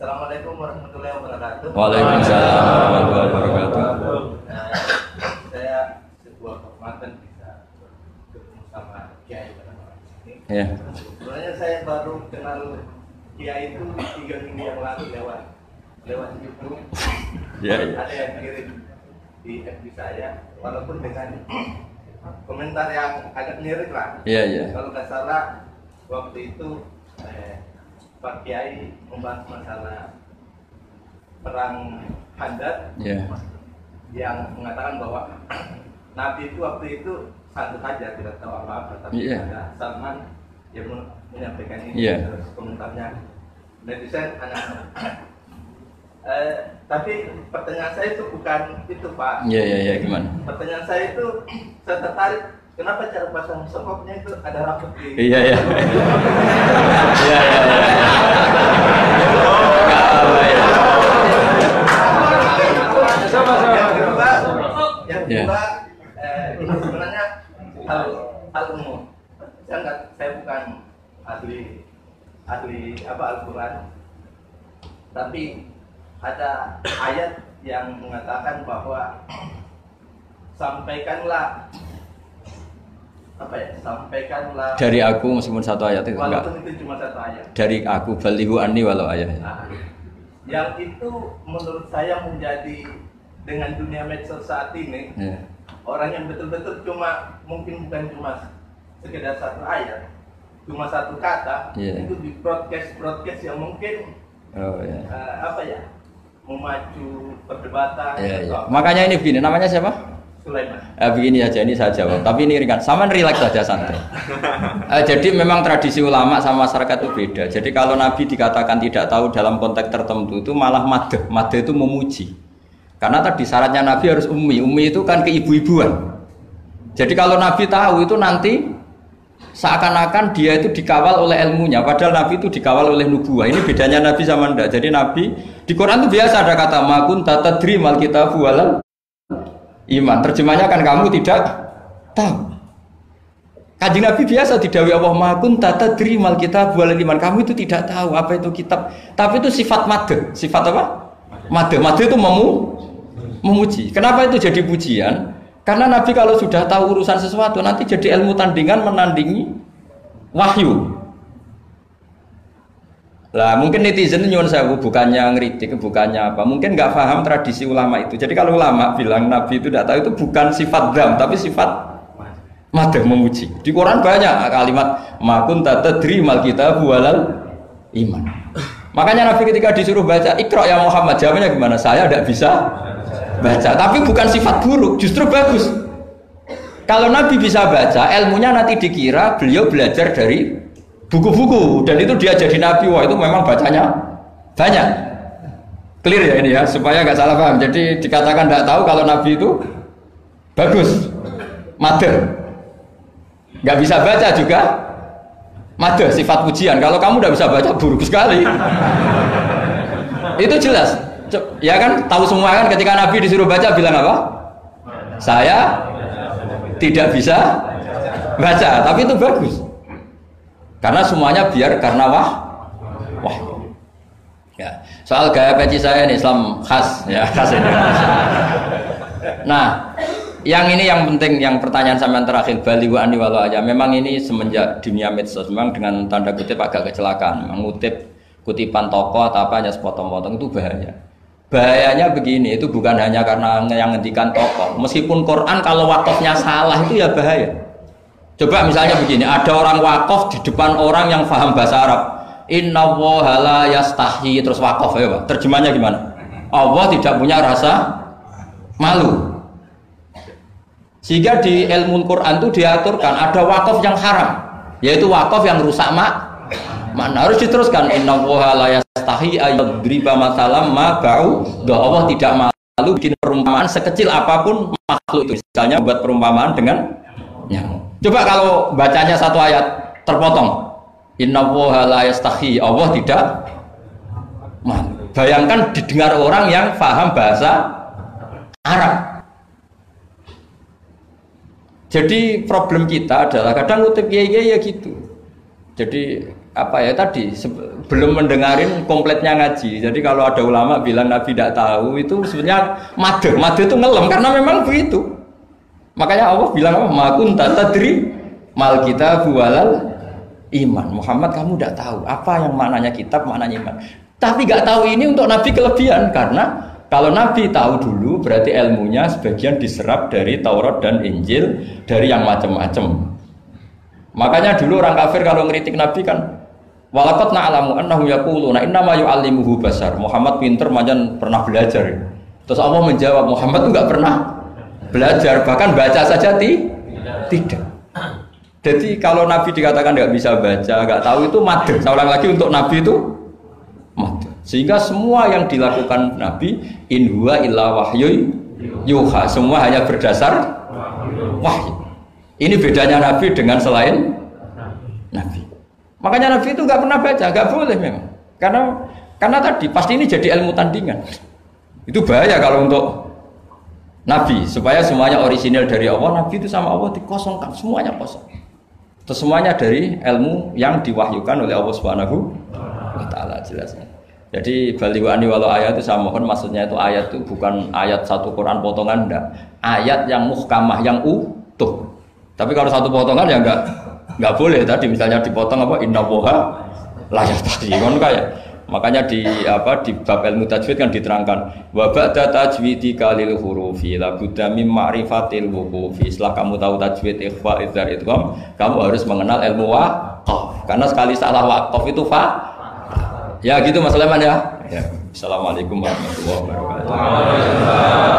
Assalamualaikum warahmatullahi wabarakatuh. Waalaikumsalam warahmatullahi wabarakatuh. Nah, saya sebuah kehormatan bisa ketemu sama Kiai pada malam ini. Ya. Sebenarnya saya baru kenal Kiai itu tiga minggu yang lalu lewat lewat YouTube. Ya, ya. Ada yang kirim di FB saya, walaupun dengan komentar yang agak mirip lah. Iya, iya. Kalau nggak salah waktu itu eh, Pak Kiai membahas masalah perang Handar Ya. yang mengatakan bahwa Nabi itu waktu itu santun aja tidak tahu apa-apa tapi Iya. ada Salman yang men- menyampaikan ini Iya. terus komentarnya netizen anak eh, tapi pertanyaan saya itu bukan itu Pak Iya, iya, iya, gimana? pertanyaan saya itu saya tertarik kenapa cara pasang sokopnya itu ada rambut di Iya, iya. Iya, iya, iya. Nggak apa ya. yang kedua yang Ya. kedua eh, ini sebenarnya hal hal umum saya nggak saya bukan ahli ahli apa Al-Quran tapi ada ayat yang mengatakan bahwa sampaikanlah apa ya sampaikanlah Dari aku meskipun satu ayat itu enggak. itu cuma satu ayat Dari aku balihu anni walau ayat. Nah, yang itu menurut saya menjadi dengan dunia medsos saat ini Ya. orang yang betul-betul cuma mungkin bukan cuma sekedar satu ayat, cuma satu kata Iya. itu di broadcast broadcast yang mungkin Oh ya. eh, apa ya memacu perdebatan. Atau apa. Makanya ini begini, namanya siapa? Eh, begini aja ini saya jawab, tapi ini ringan. Sama relax saja santai. Eh, jadi memang tradisi ulama sama masyarakat itu beda. Jadi kalau Nabi dikatakan tidak tahu dalam konteks tertentu itu malah madeh. Madeh itu memuji. Karena tadi syaratnya Nabi harus ummi. Ummi itu kan keibu-ibuan. Jadi kalau Nabi tahu itu nanti seakan-akan dia itu dikawal oleh ilmunya. Padahal Nabi itu dikawal oleh nubuah. Ini bedanya Nabi sama ndak. Jadi Nabi di Quran itu biasa ada kata makun tatadri mal walal iman. Terjemahnya kan kamu tidak tahu. Kanjeng Nabi biasa didawi Allah makun tata mal kitab wal iman. Kamu itu tidak tahu apa itu kitab. Tapi itu sifat made. Sifat apa? Made. Made itu memu memuji. Kenapa itu jadi pujian? Karena Nabi kalau sudah tahu urusan sesuatu nanti jadi ilmu tandingan menandingi wahyu. Lah mungkin netizen nyuwun sewu bukannya ngeritik, bukannya apa. Mungkin nggak paham tradisi ulama itu. Jadi kalau ulama bilang Nabi itu tidak tahu itu bukan sifat dam, tapi sifat madah memuji. Di Quran banyak kalimat makun tatadri mal kita walal iman. Makanya Nabi ketika disuruh baca Iqra ya Muhammad, jawabnya gimana? Saya tidak bisa baca. Tapi bukan sifat buruk, justru bagus. Kalau Nabi bisa baca, ilmunya nanti dikira beliau belajar dari buku-buku dan itu dia jadi Nabi. Wah itu memang bacanya banyak. Clear ya ini ya, supaya nggak salah paham. Jadi dikatakan tidak tahu kalau Nabi itu bagus, mater, nggak bisa baca juga, mater sifat pujian. Kalau kamu udah bisa baca buruk sekali. itu jelas. Ya kan tahu semua kan ketika Nabi disuruh baca bilang apa? Saya tidak bisa baca, tapi itu bagus. Karena semuanya biar karena wah wah. Ya, soal gaya peci saya ini Islam khas ya khas Indonesia. Nah, yang ini yang penting yang pertanyaan sampean terakhir Bali wa ani walau aja. Memang ini semenjak dunia medsos memang dengan tanda kutip agak kecelakaan. Mengutip kutipan tokoh atau apa hanya sepotong-potong itu bahaya. Bahayanya begini, itu bukan hanya karena yang ngendikan tokoh. Meskipun Quran kalau wakafnya salah itu ya bahaya. Coba misalnya begini, ada orang wakaf di depan orang yang paham bahasa Arab. Inna la yastahi terus wakaf ya Pak. Terjemahnya gimana? Allah tidak punya rasa malu. Sehingga di ilmu Quran itu diaturkan ada wakaf yang haram, yaitu wakaf yang rusak mak makna harus diteruskan inna la yastahi ayyadriba masalam ma ba'u Allah tidak malu bikin perumpamaan sekecil apa pun makhluk itu misalnya buat perumpamaan dengan nyamuk coba kalau bacanya satu ayat terpotong. Inna la Allah tidak. Malu bayangkan didengar orang yang paham bahasa Arab. Jadi problem kita adalah kadang ngutip kiai ya gitu. Jadi apa ya tadi belum mendengarin kompletnya ngaji. Jadi kalau ada ulama bilang Nabi tidak tahu itu sebenarnya made, made itu ngelem karena memang begitu. Makanya Allah bilang apa? Makun tadri mal kita bualal iman. Muhammad kamu tidak tahu apa yang maknanya kitab, maknanya iman. Tapi nggak tahu ini untuk Nabi kelebihan karena kalau Nabi tahu dulu berarti ilmunya sebagian diserap dari Taurat dan Injil dari yang macam-macam. Makanya dulu orang kafir kalau ngeritik Nabi kan Walakat na'lamu annahu yaquluna inna ma yu'allimuhu basar. Muhammad pinter macam pernah belajar. Terus Allah menjawab Muhammad itu nggak pernah belajar, bahkan baca saja ti? tidak. Jadi kalau Nabi dikatakan nggak bisa baca, nggak tahu itu madh. Saya ulang lagi untuk Nabi itu madh. Sehingga semua yang dilakukan Nabi in huwa illa wahyu yuha. Semua hanya berdasar wahyu. Ini bedanya Nabi dengan selain Nabi. Makanya Nabi itu nggak pernah baca, nggak boleh memang. Karena karena tadi pasti ini jadi ilmu tandingan. Itu bahaya kalau untuk Nabi supaya semuanya orisinal dari Allah. Nabi itu sama Allah dikosongkan semuanya kosong. Terus semuanya dari ilmu yang diwahyukan oleh Allah Subhanahu wa taala jelasnya. Jadi baliwani walau ayat itu saya mohon maksudnya itu ayat itu bukan ayat satu Quran potongan enggak. Ayat yang muhkamah yang utuh. Tapi kalau satu potongan ya enggak nggak boleh tadi misalnya dipotong apa inna boha layak tadi kan kayak makanya di apa di bab ilmu tajwid kan diterangkan wa ba'da tajwidi kalil hurufi la budda mim ma'rifatil wuqufi. Setelah kamu tahu tajwid ikhfa idzar idgham kamu harus mengenal ilmu waqaf. Karena sekali salah waqaf itu fa ya gitu Mas Leman ya? Ya. Assalamualaikum warahmatullahi wabarakatuh